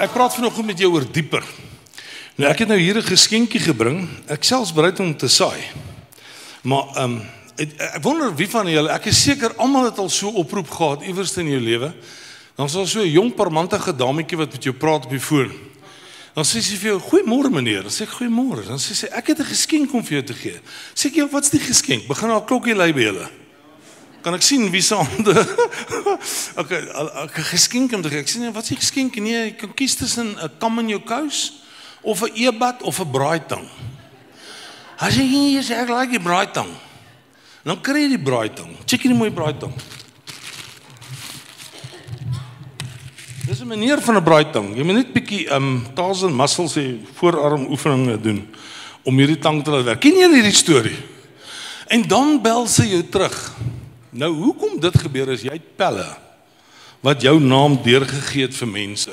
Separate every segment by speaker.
Speaker 1: ek praat vanoggend met jou oor dieper. Nou ek het nou hier 'n geskenkie gebring. Ek selfs bereid om te saai. Maar ehm um, ek, ek wonder wie van julle, ek is seker almal het al so oproep gehad iewers in jou lewe. Dan daar so 'n jong parmantige dametjie wat met jou praat op die foon. Dan sê sy vir jou: "Goeiemôre meneer." Dan sê ek: "Goeiemôre." Dan sê sy: "Ek het 'n geskenk om vir jou te gee." Sê ek: "Ja, wat's die geskenk?" Begin haar klokkie lui by julle. Kan ek sien wie se hande? okay, 'n geskenk om te gee. Ek sê: "Wat is die geskenk?" Nee, jy kan kies tussen 'n kam in jou kous of 'n eebad of 'n braaitang. As jy hier sê ek like die braaitang. Dan kry jy die braaitang. Check hierdie mooi braaitang. Dis 'n manier van 'n braaitang. Jy moet net bietjie um taas en muscles hê voorarm oefeninge doen om hierdie tang te laat werk. Ken jy hierdie storie? En dan bel sy jou terug. Nou hoekom dit gebeur is jy pelle wat jou naam deurgegee het vir mense.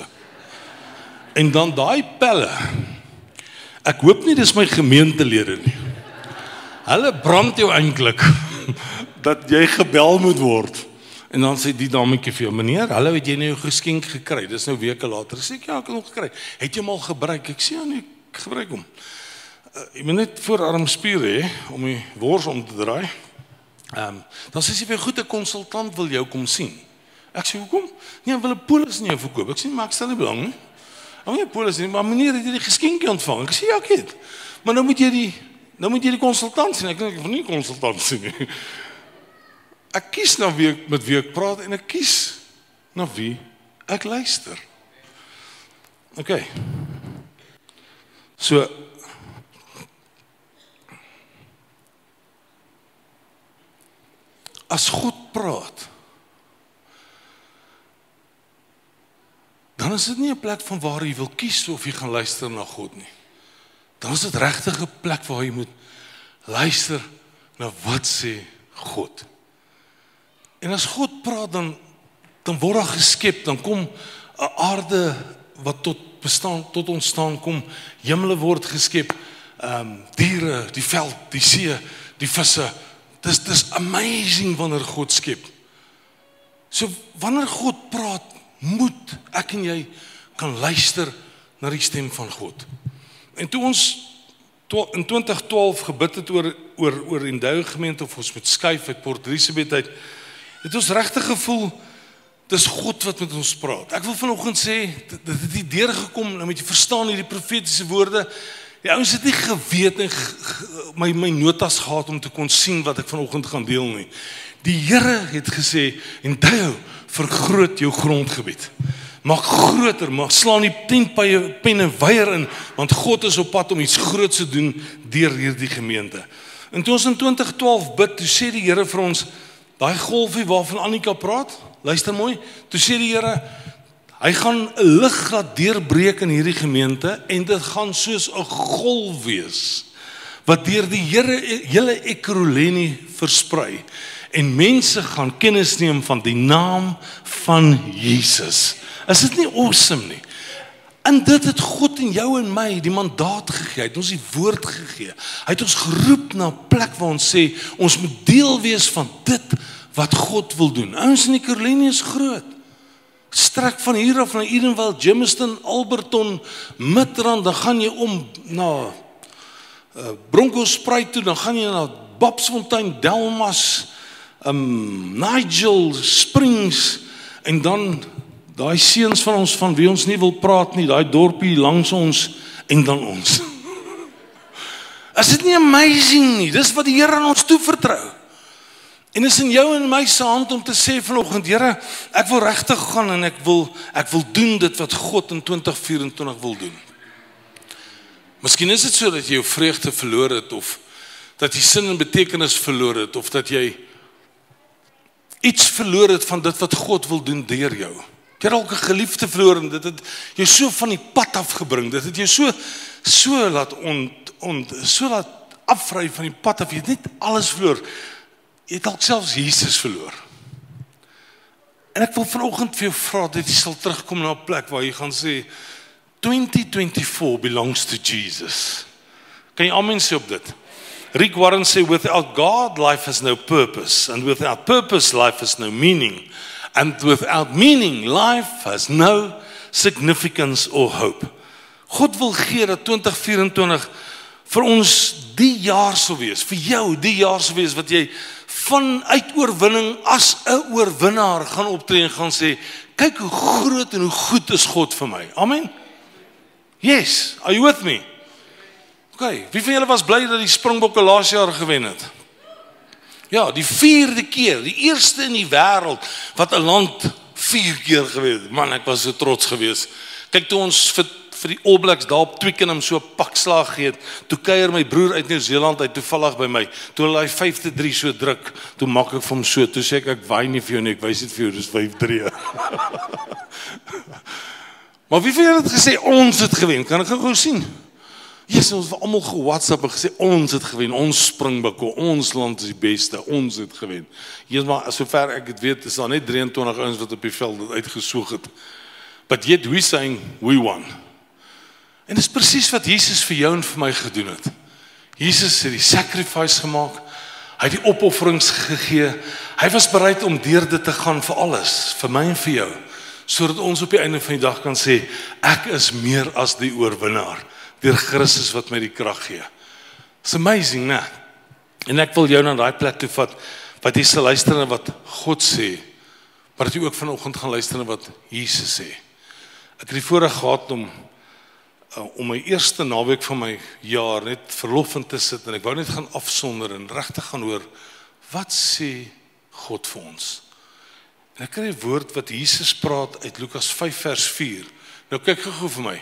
Speaker 1: En dan daai pelle. Ek hoop nie dis my gemeentelede nie. Hulle brand jou eintlik dat jy gebel moet word. En dan sê die dametjie vir jou: "Meneer, hallo, het jy nou 'n geskenk gekry?" Dis nou weke later. Sê ek: "Ja, ek het hom gekry." "Het jy hom al gebruik?" Ek sê: "Ja, nee, ek gebruik hom." Uh, jy moet net voorarm spiere hê om die wors om te draai. Ehm, um, dan sê sy vir goed 'n konsultant wil jou kom sien. Ek sê: "Hoekom?" "Nee, wil 'n polis nie jou verkoop." Ek sê: "Maar ek stel nie belang nie." Hou nie polis nie, maar meneer het jy die geskenkie ontvang? Ek sê ja, ek het. Maar nou moet jy die nou moet jy die konsultant sien. Ek dink ek van nie konsultant sien nie. Ek kies nou wie ek met wie ek praat en ek kies na wie ek luister. OK. So As God praat, dan is dit nie 'n plek van waar jy wil kies of jy gaan luister na God nie. Dan is dit regtig 'n plek waar jy moet luister na wat sê God. En as God praat dan dan word daar geskep, dan kom 'n aarde wat tot bestaan tot ontstaan kom. Hemele word geskep. Ehm um, diere, die veld, die see, die visse. Dis dis amazing wanneer God skep. So wanneer God praat, moet ek en jy kan luister na die stem van God. En toe ons in 2012 gebid het oor oor oor en daai gemeente of ons moet skuif uit Port Elizabeth uit, het ons regtig gevoel dis God wat met ons praat. Ek wil vanoggend sê dit het hier deurgekom, nou moet jy verstaan hierdie profetiese woorde. Die ouens het nie geweet en my my notas gehad om te kon sien wat ek vanoggend gaan deel nie. Die Here het gesê daai vergroot jou grondgebied. Maak groter, maak slaan die tentpye penne weier in want God is op pad om iets groots te doen deur hierdie gemeente. En toe ons in 2012 bid, toe sê die Here vir ons daai golfie waarvan Annika praat, luister mooi, toe sê die Here hy gaan 'n lig laat deurbreek in hierdie gemeente en dit gaan soos 'n golf wees wat deur die Here hele Ekurhuleni versprei en mense gaan kennis neem van die naam van Jesus. Is dit nie awesome nie? En dit het God en jou en my die mandaat gegee. Hy het ons die woord gegee. Hy het ons geroep na 'n plek waar ons sê ons moet deel wees van dit wat God wil doen. Ons in die Carolina is groot. Strek van hier af na Edenvale, Jamestown, Alberton, Midrand, dan gaan jy om na uh, Bronkhorstspruit toe, dan gaan jy na Babsfontein, Delmas, um Nigel Springs en dan daai seuns van ons van wie ons nie wil praat nie, daai dorpie langs ons en dan ons. Is dit nie amazing nie? Dis wat die Here aan ons toevertrou. En is in jou en my se hand om te sê vanoggend, Here, ek wil regtig gaan en ek wil ek wil doen dit wat God in 2024 wil doen. Miskien is dit so dat jy jou vreugde verloor het of dat jy sin en betekenis verloor het of dat jy iets verloor het van dit wat God wil doen deur jou. Jy het dalk 'n geliefde verloor en dit het jou so van die pad af gebring. Dit het jou so so laat ont ont so laat afvry van die pad af. Jy het net alles verloor. Jy het dalk selfs Jesus verloor. En ek wil vanoggend vir jou vra dat jy sal terugkom na 'n plek waar jy gaan sê 2024 belongs to Jesus. Kan jy amen sê op dit? Rick Warren sê without God life has no purpose and without purpose life has no meaning and without meaning life has no significance or hope. God wil gee dat 2024 vir ons die jaar sou wees, vir jou die jaar sou wees wat jy vanuit oorwinning as 'n oorwinnaar gaan optree en gaan sê, kyk hoe groot en hoe goed is God vir my. Amen. Yes, are you with me? OK, wie van julle was bly dat die Springbokke laas jaar gewen het? Ja, die 4de keer, die eerste in die wêreld wat 'n land 4 keer gewen het. Man, ek was so trots geweest. Kyk toe ons vir vir die All Blacks daar op Twickenham so pak slag gee het. Toe kuier my broer uit Nieu-Seeland uit toevallig by my. Toe hulle daai 5-3 so druk, toe maak ek vir hom so, toe sê ek ek waai nie vir jou nie, ek wys dit vir jou, dis 5-3. maar wie het dit gesê ons het gewen? Kan ek gou sien? Jesus ons het almal ge-WhatsApp en gesê ons het gewen, ons Springbokke, ons land is die beste, ons het gewen. Jesus maar sover ek dit weet, is daar net 23 ouens wat op die veld uitgesoog het. But yet we saying we won. En dis presies wat Jesus vir jou en vir my gedoen het. Jesus het die sacrifice gemaak. Hy het die opofferings gegee. Hy was bereid om deur dit te gaan vir alles, vir my en vir jou, sodat ons op die einde van die dag kan sê ek is meer as die oorwinnaar deur Christus wat my die krag gee. It's amazing, né? En ek wil jou na daai plek toe vat wat jy sal luister na wat God sê, maar dat jy ook vanoggend gaan luister na wat Jesus sê. Ek het die voorreg gehad om uh, om my eerste naweek van my jaar net verlof in te sit en ek wou net gaan afsonder en regtig gaan hoor wat sê God vir ons. En ek kry 'n woord wat Jesus praat uit Lukas 5 vers 4. Nou kyk gou vir my.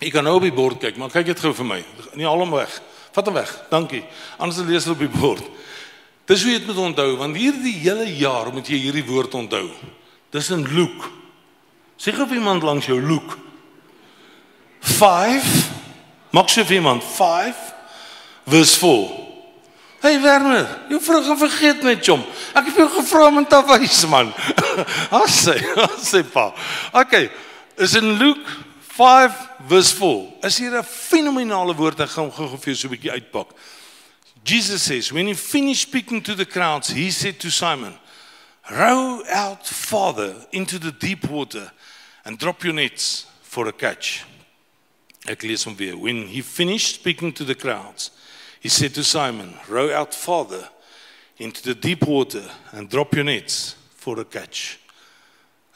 Speaker 1: Ek kan nou op die bord kyk, maar kyk dit gou vir my. Nie al hom weg. Vat hom weg. Dankie. Anders lees dit op die bord. Dis hoe jy dit moet onthou want hierdie hele jaar moet jy hierdie woord onthou. Dis in Luke. Sê gou vir iemand langs jou Luke 5 Maak so vir iemand 5 vers 4. Hey Werner, jy vrou gaan vergeet my chom. Ek het jou gevra om te wys man. As sê, as sê pa. Okay, is in Luke 5 vers 4. Is hier 'n fenominale woord ek gaan gou vir jou so 'n bietjie uitpak. Jesus says, when he finished speaking to the crowds, he said to Simon, "Row out farther into the deep water and drop your nets for a catch." Ek lees hom weer. When he finished speaking to the crowds, he said to Simon, "Row out farther into the deep water and drop your nets for a catch."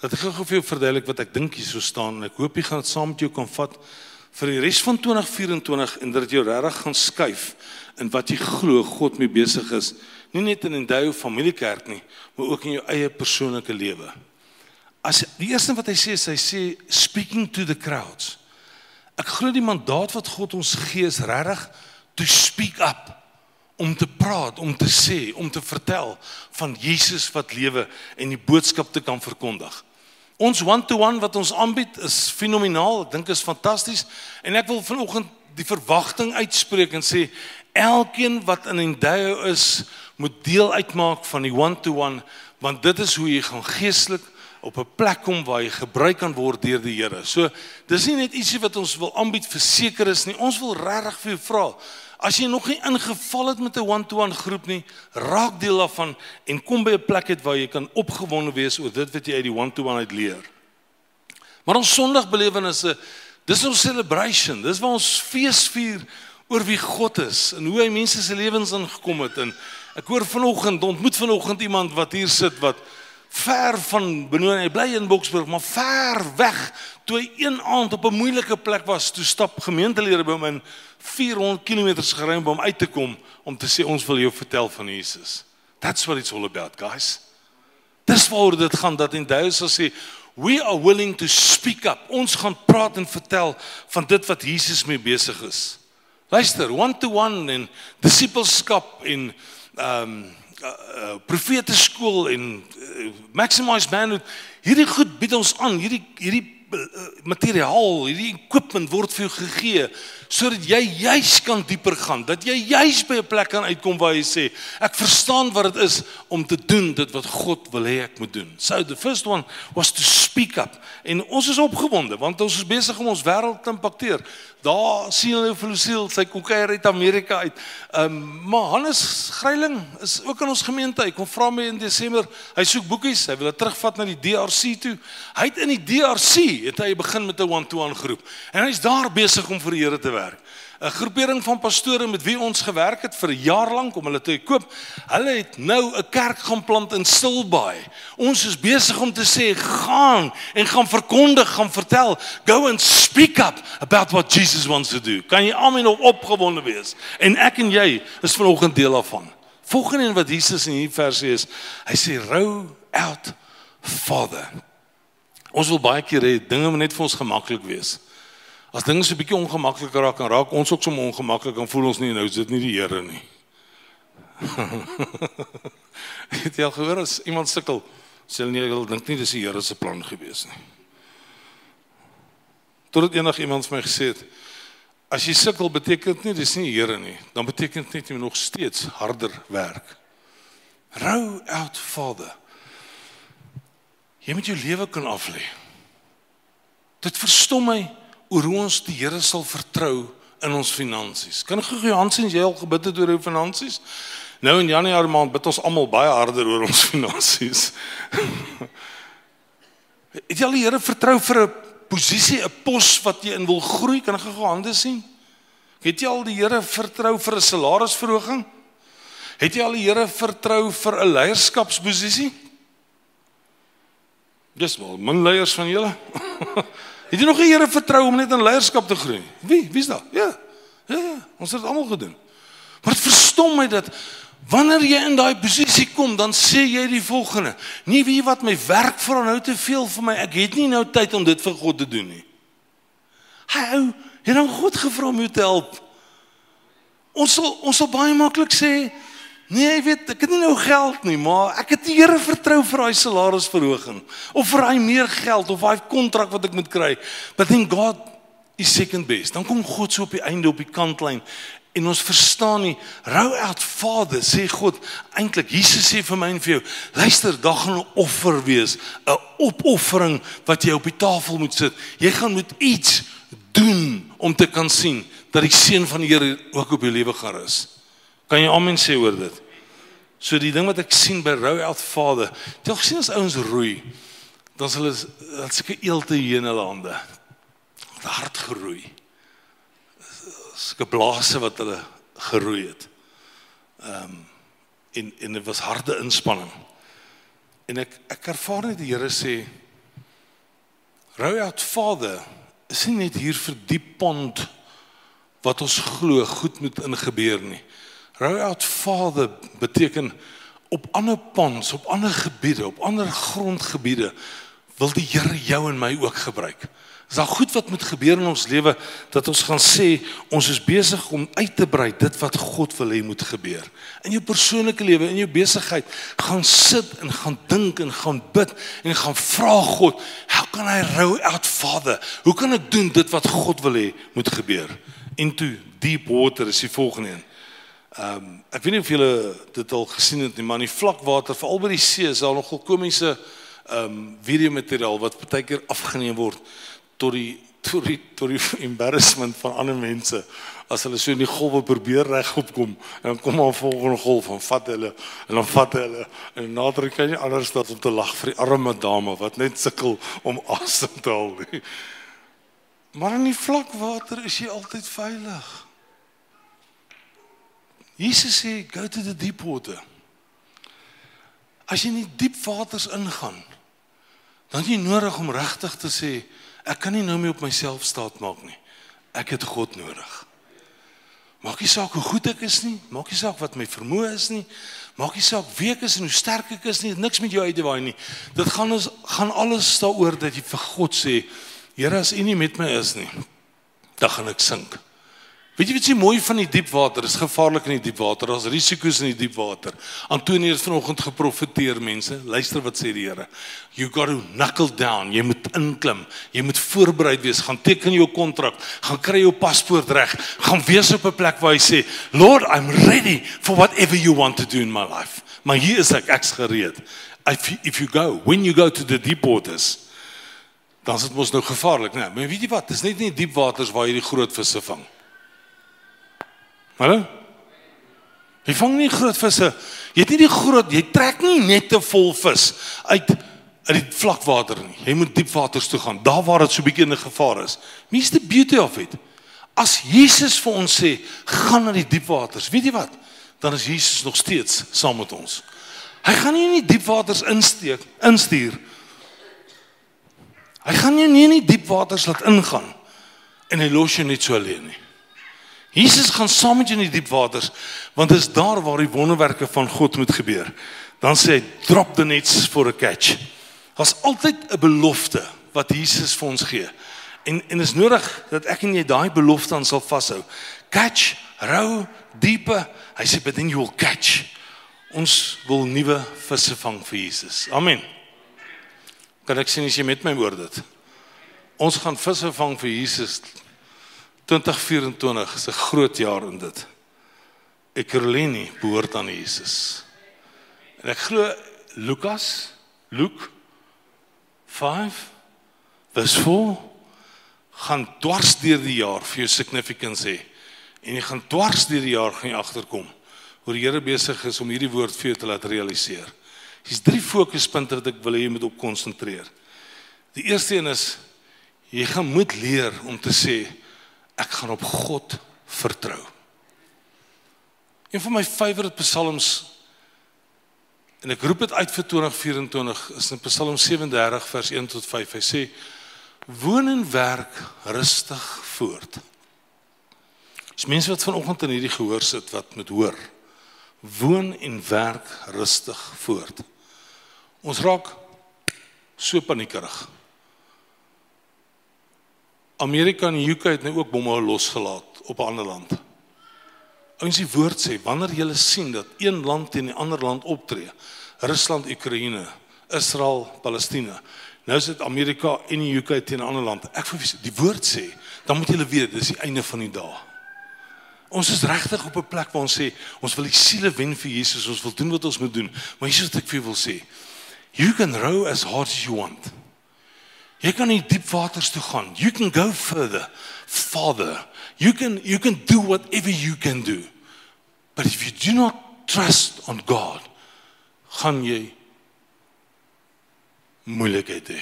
Speaker 1: Dat ek gou vir jou verduidelik wat ek dink hier so staan en ek hoop jy gaan dit saam met jou kan vat vir die res van 2024 en dat dit jou regtig gaan skuif in wat jy glo God mee besig is, nie net in 'n duie familiekerk nie, maar ook in jou eie persoonlike lewe. As die eerste wat hy sê hy sê speaking to the crowds. Ek glo die mandaat wat God ons gee is regtig to speak up om te praat, om te sê, om te vertel van Jesus wat lewe en die boodskap te kan verkondig. Ons one-to-one -one wat ons aanbied is fenomenaal. Ek dink is fantasties en ek wil vanoggend die verwagting uitspreek en sê elkeen wat in 'n duo is, moet deel uitmaak van die one-to-one -one, want dit is hoe jy gaan geestelik op 'n plek kom waar jy gebruik kan word deur die Here. So dis nie net ietsie wat ons wil aanbied vir seker is nie. Ons wil regtig vir jou vra. As jy nog nie ingeval het met 'n one-to-one groep nie, raak deel daarvan en kom by 'n plek uit waar jy kan opgewonde wees oor dit wat jy uit die one-to-one uit leer. Maar ons Sondagbelewennisse, dis ons celebration. Dis waar ons fees vier oor wie God is en hoe hy mense se lewens ingekom het en ek hoor vanoggend ontmoet vanoggend iemand wat hier sit wat ver van Benoni, hy bly in Boksburg, maar ver weg. Toe hy een aand op 'n moeilike plek was, toe stap gemeentelede by hom in 400 km gery om uit te kom om te sê ons wil jou vertel van Jesus. That's what it's all about, guys. Dis waaroor dit gaan dat in Duits sal sê we are willing to speak up. Ons gaan praat en vertel van dit wat Jesus mee besig is. Luister, one to one en disipelskap en ehm um, uh, uh, profete skool en uh, maximize manhood. Hierdie goed bied ons aan. Hierdie hierdie uh, materiaal hierdie equipment word vir jou gegee sodat jy juis kan dieper gaan. Dat jy juis by 'n plek kan uitkom waar jy sê ek verstaan wat dit is om te doen dit wat God wil hê ek moet doen. So the first one was to speak up. En ons is opgewonde want ons is besig om ons wêreld te impakteer Daar sien hulle Flosiel, sy kom kuier uit Amerika uit. Ehm um, maar Hannes Greiling is ook in ons gemeente. Hy kom vra my in Desember. Hy soek boekies. Hy wil dit terugvat na die DRC toe. Hy het in die DRC het hy begin met 'n one-to-one groep. En hy's daar besig om vir die Here te werk. 'n groepering van pastore met wie ons gewerk het vir 'n jaar lank om hulle te koop. Hulle het nou 'n kerk gaan plant in Stilbaai. Ons is besig om te sê gaan en gaan verkondig, gaan vertel, go and speak up about what Jesus wants to do. Kan jy almal nog opgewonde wees? En ek en jy is vanoggend deel daarvan. Volgende en wat Jesus in hierdie versie is, hy sê rou out Father. Ons wil baie keer hê dinge moet net vir ons gemaklik wees. As dinge so 'n bietjie ongemaklik raak en raak ons ook sommer ongemaklik en voel ons nie nou is dit nie die Here nie. Het jy al gehoor as iemand sukkel, sê hulle nie ek dink nie dis die Here se plan gewees nie. Totdat eendag iemand vir my gesê het, as jy sukkel beteken dit nie dis nie die Here nie, dan beteken dit net jy moet nog steeds harder werk. Rou out Vader. Jy moet jou lewe kan aflê. Dit verstom my oor hoe ons die Here sal vertrou in ons finansies. Kan gou Johan sien jy al gebid het oor jou finansies? Nou in Januarie maand bid ons almal baie harder oor ons finansies. het jy al die Here vertrou vir 'n posisie, 'n pos wat jy in wil groei? Kan ek gou hande sien? Het jy al die Here vertrou vir 'n salarisverhoging? Het jy al die Here vertrou vir 'n leierskapsposisie? Dis wel, min leiers van julle. Het jy nog die Here vertrou om net in leierskap te groei? Wie? Wie's daar? Ja. Ja, ja. ons het dit almal gedoen. Maar dit verstom my dat wanneer jy in daai posisie kom, dan sê jy die volgende: "Nie wie wat my werk vir nou te veel vir my. Ek het nie nou tyd om dit vir God te doen nie." Hy het dan God gevra om jou te help. Ons sal ons sal baie maklik sê, Nee, jy weet, ek het nie nou geld nie, maar ek het die Here vertrou vir daai salarisverhoging of vir daai meer geld of daai kontrak wat ek moet kry. But then God is second best. Dan kom God so op die einde op die kantlyn en ons verstaan nie rou out Vader sê God eintlik Jesus sê vir my en vir jou luister daar gaan 'n offer wees 'n opoffering wat jy op die tafel moet sit jy gaan moet iets doen om te kan sien dat die seën van die Here ook op jou lewe gaan rus kan jy amen sê oor dit So die ding wat ek sien by Rou Out Vader, jy gesien as ouens roei, dan is hulle dat sulke eelte hier in hulle hande. Hard geroei. Sulke blaase wat hulle geroei het. Ehm um, en en dit was harde inspanning. En ek ek ervaar net die Here sê Rou Out Vader is nie net hier vir die pond wat ons glo goed moet ingebeur nie. Rou out Father beteken op ander ponds, op ander gebiede, op ander grondgebiede wil die Here jou en my ook gebruik. Is daar goed wat moet gebeur in ons lewe dat ons gaan sê ons is besig om uit te brei dit wat God wil hê moet gebeur. In jou persoonlike lewe, in jou besigheid, gaan sit en gaan dink en gaan bid en gaan vra God, "How can I row out Father? Hoe kan ek doen dit wat God wil hê moet gebeur?" Into deep water is die volgende een. Ehm um, ek weet nie of julle dit al gesien het nie, maar in die vlakwater, veral by die see, is daar nogal komiese ehm um, video materiaal wat baie keer afgeneem word tot die tot die tot die embarrassment van ander mense as hulle so in die golwe probeer regop kom en dan kom maar volgende golf en vat hulle en dan vat hulle en nader kan jy anders dat om te lag vir die arme dame wat net sukkel om asem te haal nie. Maar in die vlakwater is jy altyd veilig. Jesus sê go to the deep water. As jy in die diep waters ingaan, dan jy nodig om regtig te sê ek kan nie nou meer op myself staat maak nie. Ek het God nodig. Maak nie saak hoe goed ek is nie, maak nie saak wat my vermoë is nie, maak nie saak wie ek is en hoe sterk ek is nie, niks met jou uit te waai nie. Dit gaan ons gaan alles daaroor dat jy vir God sê, Here as U nie met my is nie, dan gaan ek sink. Weet jy wat se mooi van die diep water is gevaarlik in die diep water. Daar's risiko's in die diep water. Antonie het vanoggend geprofeteer mense. Luister wat sê die Here. You got to knuckle down. Jy moet inklim. Jy moet voorberei wees. Gaan teken jou kontrak. Gaan kry jou paspoort reg. Gaan wees op 'n plek waar jy sê, "Lord, I'm ready for whatever you want to do in my life." Maar hier is ek ek's gereed. If you, if you go, when you go to the deep waters, dan is dit mos nou gevaarlik, né? Maar weet jy wat? Dis net nie diep waters waar jy die groot visse vang. Hallo? Jy vang nie groot visse. Jy het nie die groot, jy trek nie net te vol vis uit uit die vlakwater nie. Jy moet diep waters toe gaan, daar waar dit so 'n bietjie in gevaar is. Me's the beauty of it. As Jesus vir ons sê, gaan na die diep waters. Weet jy wat? Dan is Jesus nog steeds saam met ons. Hy gaan nie in die diep waters insteek, instuur. Hy gaan jou nie in die diep waters laat ingaan en hy los jou net so alleen nie. Jesus gaan saam met jou in die diep waters want dit is daar waar die wonderwerke van God moet gebeur. Dan sê hy drop the nets for a catch. Daar's altyd 'n belofte wat Jesus vir ons gee. En en is nodig dat ek en jy daai belofte aan sal vashou. Catch, row, diepe. Hy sê but then you will catch. Ons wil nuwe visse vang vir Jesus. Amen. Kan ek sien as jy met my woord dit? Ons gaan visse vang vir Jesus 2024 is 'n groot jaar in dit. Ekurleni behoort aan Jesus. En ek glo Lukas, Luke 5 vers 4 gaan dwars deur die jaar vir jou significance hê. En jy gaan dwars deur die jaar gaan jy agterkom hoe die Here besig is om hierdie woord vir jou te laat realiseer. Hier's drie fokuspunte wat ek wil hê jy moet op konsentreer. Die eerste een is jy gaan moet leer om te sê ek gaan op God vertrou. Een van my favourite psalms en ek roep dit uit vir 2024 is in Psalm 37 vers 1 tot 5. Hy sê woon en werk rustig voort. Dis mense wat vanoggend in hierdie gehoor sit wat moet hoor. Woon en werk rustig voort. Ons raak so paniekerig. Amerika en die UK het nou ook bomme losgelaat op 'n ander land. Ouens die woord sê wanneer jy sien dat een land teen die ander land optree, Rusland, Oekraïne, Israel, Palestina. Nou is dit Amerika en die UK teen 'n ander land. Ek vir die woord sê, dan moet julle weet dis die einde van die dae. Ons is regtig op 'n plek waar ons sê ons wil die siele wen vir Jesus, ons wil doen wat ons moet doen. Maar is wat ek vir wil sê. You can row as hard as you want. Jy kan in diep waters toe gaan. You can go further. Father, you can you can do whatever you can do. But if you do not trust on God, gaan jy moeilikheid hê.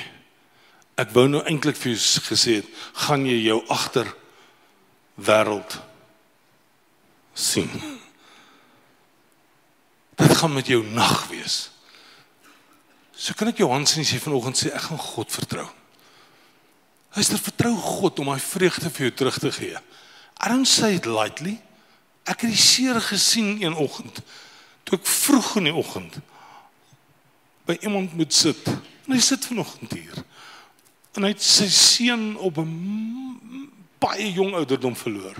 Speaker 1: Ek wou nou eintlik vir jou gesê het, gaan jy jou agter wêreld sien. Dit gaan met jou nag wees. So kan ek jou hand sien as jy vanoggend sê ek gaan God vertrou. Sê vertrou God om hy vreugde vir jou terug te gee. I don't say it lightly. Ek het die seer gesien een oggend toe ek vroeg in die oggend by iemand moet sit. En hy sit vanoggend hier. En hy het sy seun op 'n baie jong ouderdom verloor.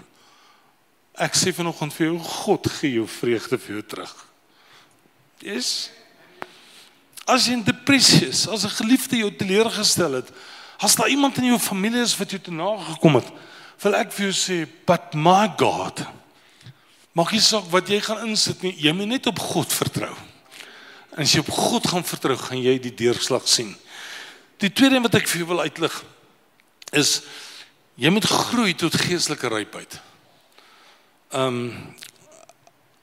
Speaker 1: Ek sê vanoggend vir jou God gee jou vreugde vir jou terug. Dis As jy in depressie is, as 'n geliefde jou teleurgestel het, As daar iemand in jou familie is wat jou te nagekom het, wil ek vir jou sê, "But my God, maak nie saak wat jy gaan insit nie, jy moet net op God vertrou." En as jy op God gaan vertrou, gaan jy die deurslag sien. Die tweede ding wat ek vir jou wil uitlig is jy moet groei tot geestelike rypheid. Ehm um,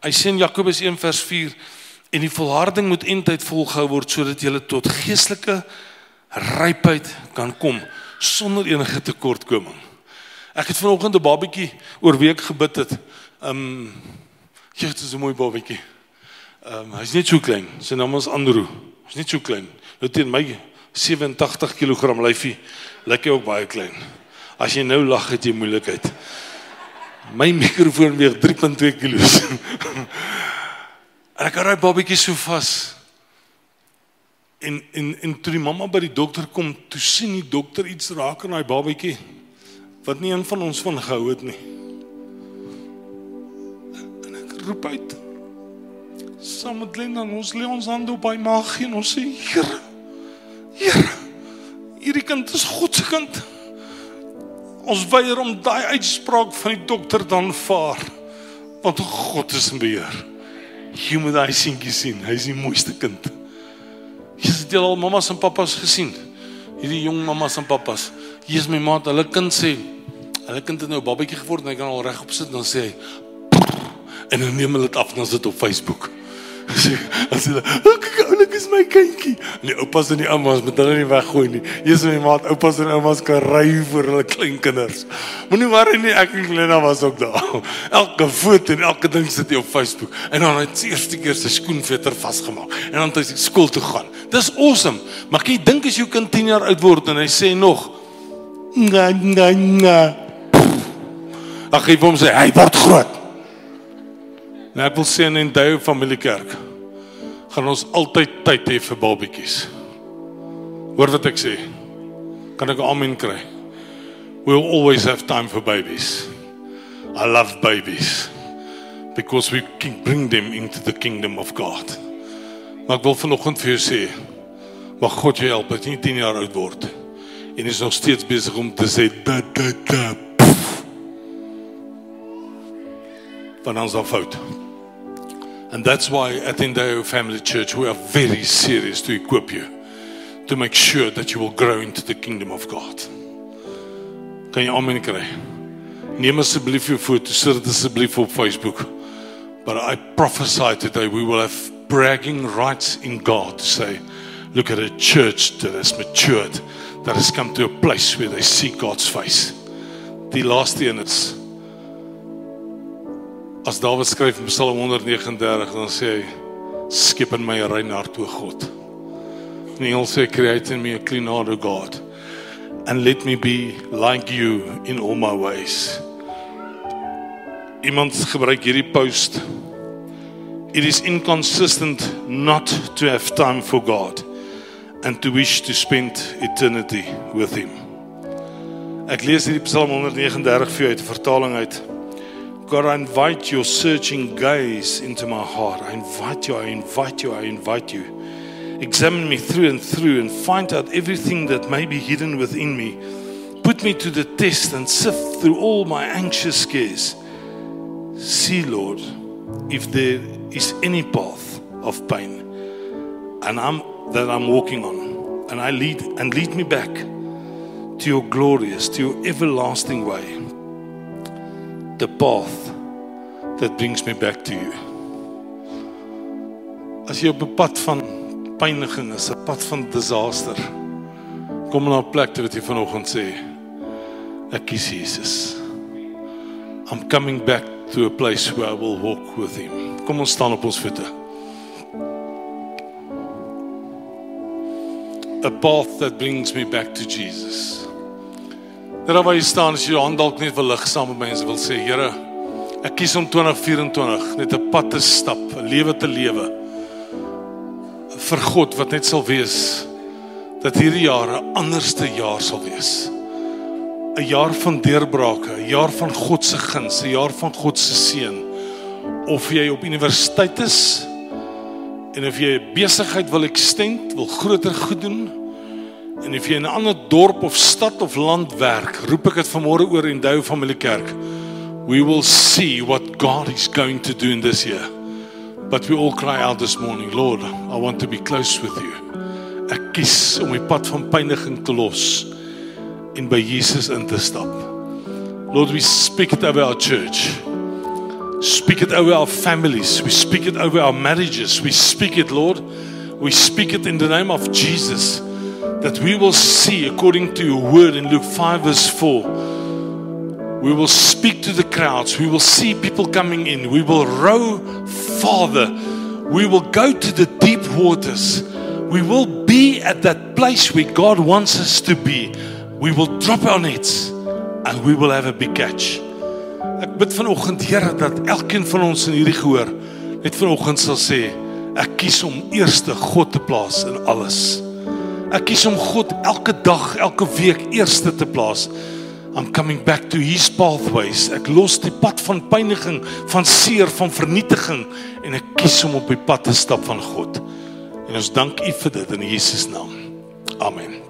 Speaker 1: hy sê in Jakobus 1 vers 4 en die volharding moet eintyd volgehou word sodat jy tot geestelike rypheid kan kom sonder enige tekortkoming. Ek het vanoggend 'n babatjie oor week gebid het. Um jy het so 'n mooi babatjie. Um hy's net so klein. Sy naam is Andrew. Hy's net so klein. Nou teen my 87 kg lyfie lyk hy ook baie klein. As jy nou lag het jy moeilikheid. My mikrofoon weeg 3.2 kg. ek het daai babatjie so vas En en en toe die mamma by die dokter kom, toe sien die dokter iets raak aan daai babatjie wat nie een van ons van gehou het nie. En ek roep uit. Saam met Linda, ons lê ons hande op hy maag en ons sê, Here, Here, hierdie kind is God se kind. Ons weier om daai uitspraak van die dokter dan vaar. Want God is in beheer. Jy moet daai seentjie sien, hy is die mooiste kind. Jy het al mammas en pappas gesien Hierdie jong mammas en pappas, hier is my maat, hulle kind sê, hulle kind het nou 'n babatjie geword en hy kan al regop sit dan sê hy en dan neem hulle dit af en dan sit op Facebook. Sê, as hulle, "Kyk, oulik is my kindjie." En die oupas en die oumas moet hulle nie weggooi nie. Hier is my maat, oupas en oumas kan ry vir hulle kleinkinders. Moenie worry nie, ek en Glenda was ook daar. Elke foto en elke ding sit hier op Facebook. En dan het hy eerste keer sy skoenveter vasgemaak en dan het hy skool toe gaan. Dis awesome. Maar kyk, dink as jou kind 10 jaar oud word en hy sê nog nga nga nga. Ag, hy hom sê hy word groot. En ek wil sê in Endeavour Familiekerk gaan ons altyd tyd hê vir babatjies. Hoor wat ek sê? Kan ek 'n amen kry? We'll always have time for babies. I love babies because we can bring them into the kingdom of God. Maar wil mag God dat jy nie 10 jaar oud en is nog steeds om te da da da. Want fout. And that's why at Indeo Family Church we are very serious to equip you to make sure that you will grow into the kingdom of God. Kan jy amen kry? Neem asseblief jou foto, sit dit asseblief op Facebook. But I prophesy today we will have bragging rights in God to say, look at a church that has matured, that has come to a place where they see God's face. Die laaste een is As Dawid skryf in Psalm 139 dan sê hy skep in my 'n rein hart o God. En hy sê create in me a clean heart o God and let me be like you in all my ways. Iemand gebruik hierdie post It is inconsistent not to have time for God and to wish to spend eternity with him. Ek lees hierdie Psalm 139 vir jou uit 'n vertaling uit. God, I invite your searching gaze into my heart. I invite you, I invite you, I invite you. Examine me through and through and find out everything that may be hidden within me. Put me to the test and sift through all my anxious cares. See, Lord, if there is any path of pain and I'm that I'm walking on and I lead and lead me back to your glorious to your everlasting way the path that brings me back to you. As jy op 'n pad van pyniging is, 'n pad van disaster, kom na 'n plek waar jy vanoggend sê, ek kies Jesus. I'm coming back to a place where I will walk with him. Kom ons staan op ons voete. A path that brings me back to Jesus. Daar waar jy staan as jy jou hand dalk net wil lig saam met my en wil sê Here, ek kies om 2024 net 'n pad te stap, 'n lewe te lewe vir God wat net sal wees dat hierdie jaar 'n anderste jaar sal wees. 'n Jaar van deurbrake, 'n jaar van God se guns, 'n jaar van God se seën. Of jy op universiteit is en of jy besigheid wil extend, wil groter goed doen, En of jy in 'n ander dorp of stad of land werk, roep ek dit vanmôre oor in Dou Familie Kerk. We will see what God is going to do in this year. But we all cry out this morning, Lord, I want to be close with you. Ek kies om my pad van pyniging te los en by Jesus in te stap. Lord, we speak it over our church. Speak it over our families. We speak it over our marriages. We speak it, Lord. We speak it in the name of Jesus that we will see according to your word in Luke 5 verse 4 we will speak to the crowds we will see people coming in we will row farther we will go to the deep waters we will be at that place where God wants us to be we will drop our nets and we will have a big catch ek bid vanoggend Here dat elkeen van ons in hierdie gehoor net vanoggend sal sê ek kies om eerste God te plaas in alles Ek kies om God elke dag, elke week eerste te plaas. I'm coming back to his pathways. Ek los die pad van pyniging, van seer, van vernietiging en ek kies om op die pad te stap van God. En ons dank U vir dit in Jesus naam. Amen.